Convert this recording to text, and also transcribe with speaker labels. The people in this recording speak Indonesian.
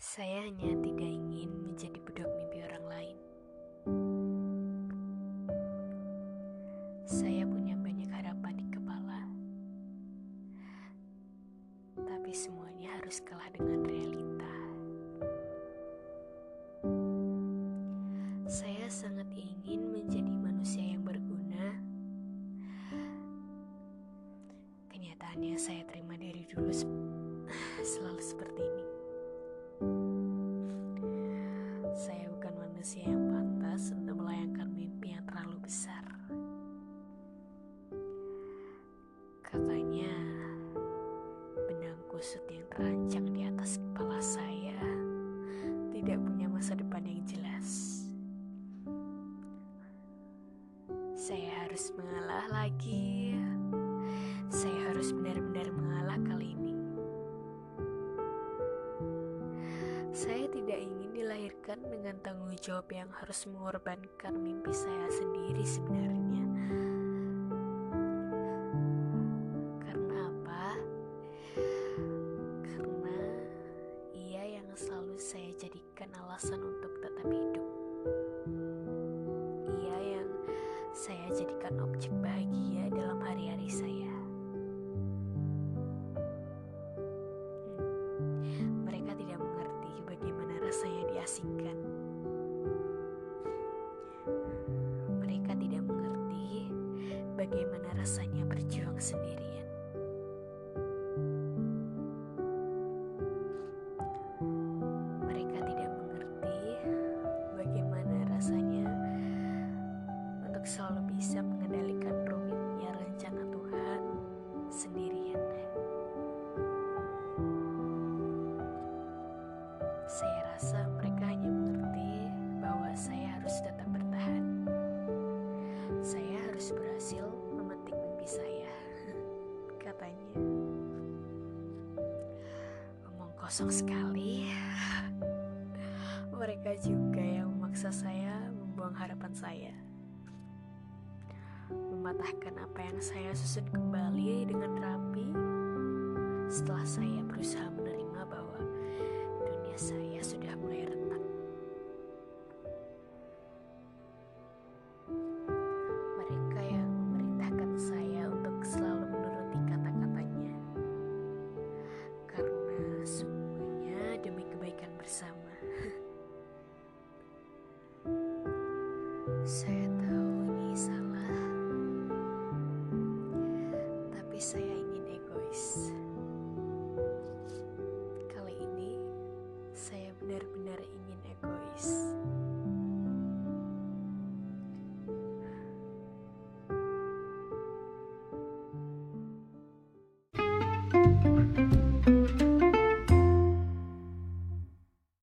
Speaker 1: Saya hanya tidak ingin menjadi budak mimpi orang lain. Saya punya banyak harapan di kepala, tapi semuanya harus kalah dengan realita. Saya sangat ingin menjadi manusia yang berguna. Kenyataannya, saya terima dari dulu selalu seperti kusut yang terancang di atas kepala saya tidak punya masa depan yang jelas. Saya harus mengalah lagi. Saya harus benar-benar mengalah kali ini. Saya tidak ingin dilahirkan dengan tanggung jawab yang harus mengorbankan mimpi saya sendiri sebenarnya. Alasan untuk tetap hidup. Ia yang saya jadikan objek bahagia dalam hari-hari saya. Hmm, Mereka tidak mengerti bagaimana rasanya diasingkan. Mereka tidak mengerti bagaimana rasanya berjuang sendirian. Kosong sekali. Mereka juga yang memaksa saya membuang harapan saya. Mematahkan apa yang saya susun kembali dengan rapi setelah saya berusaha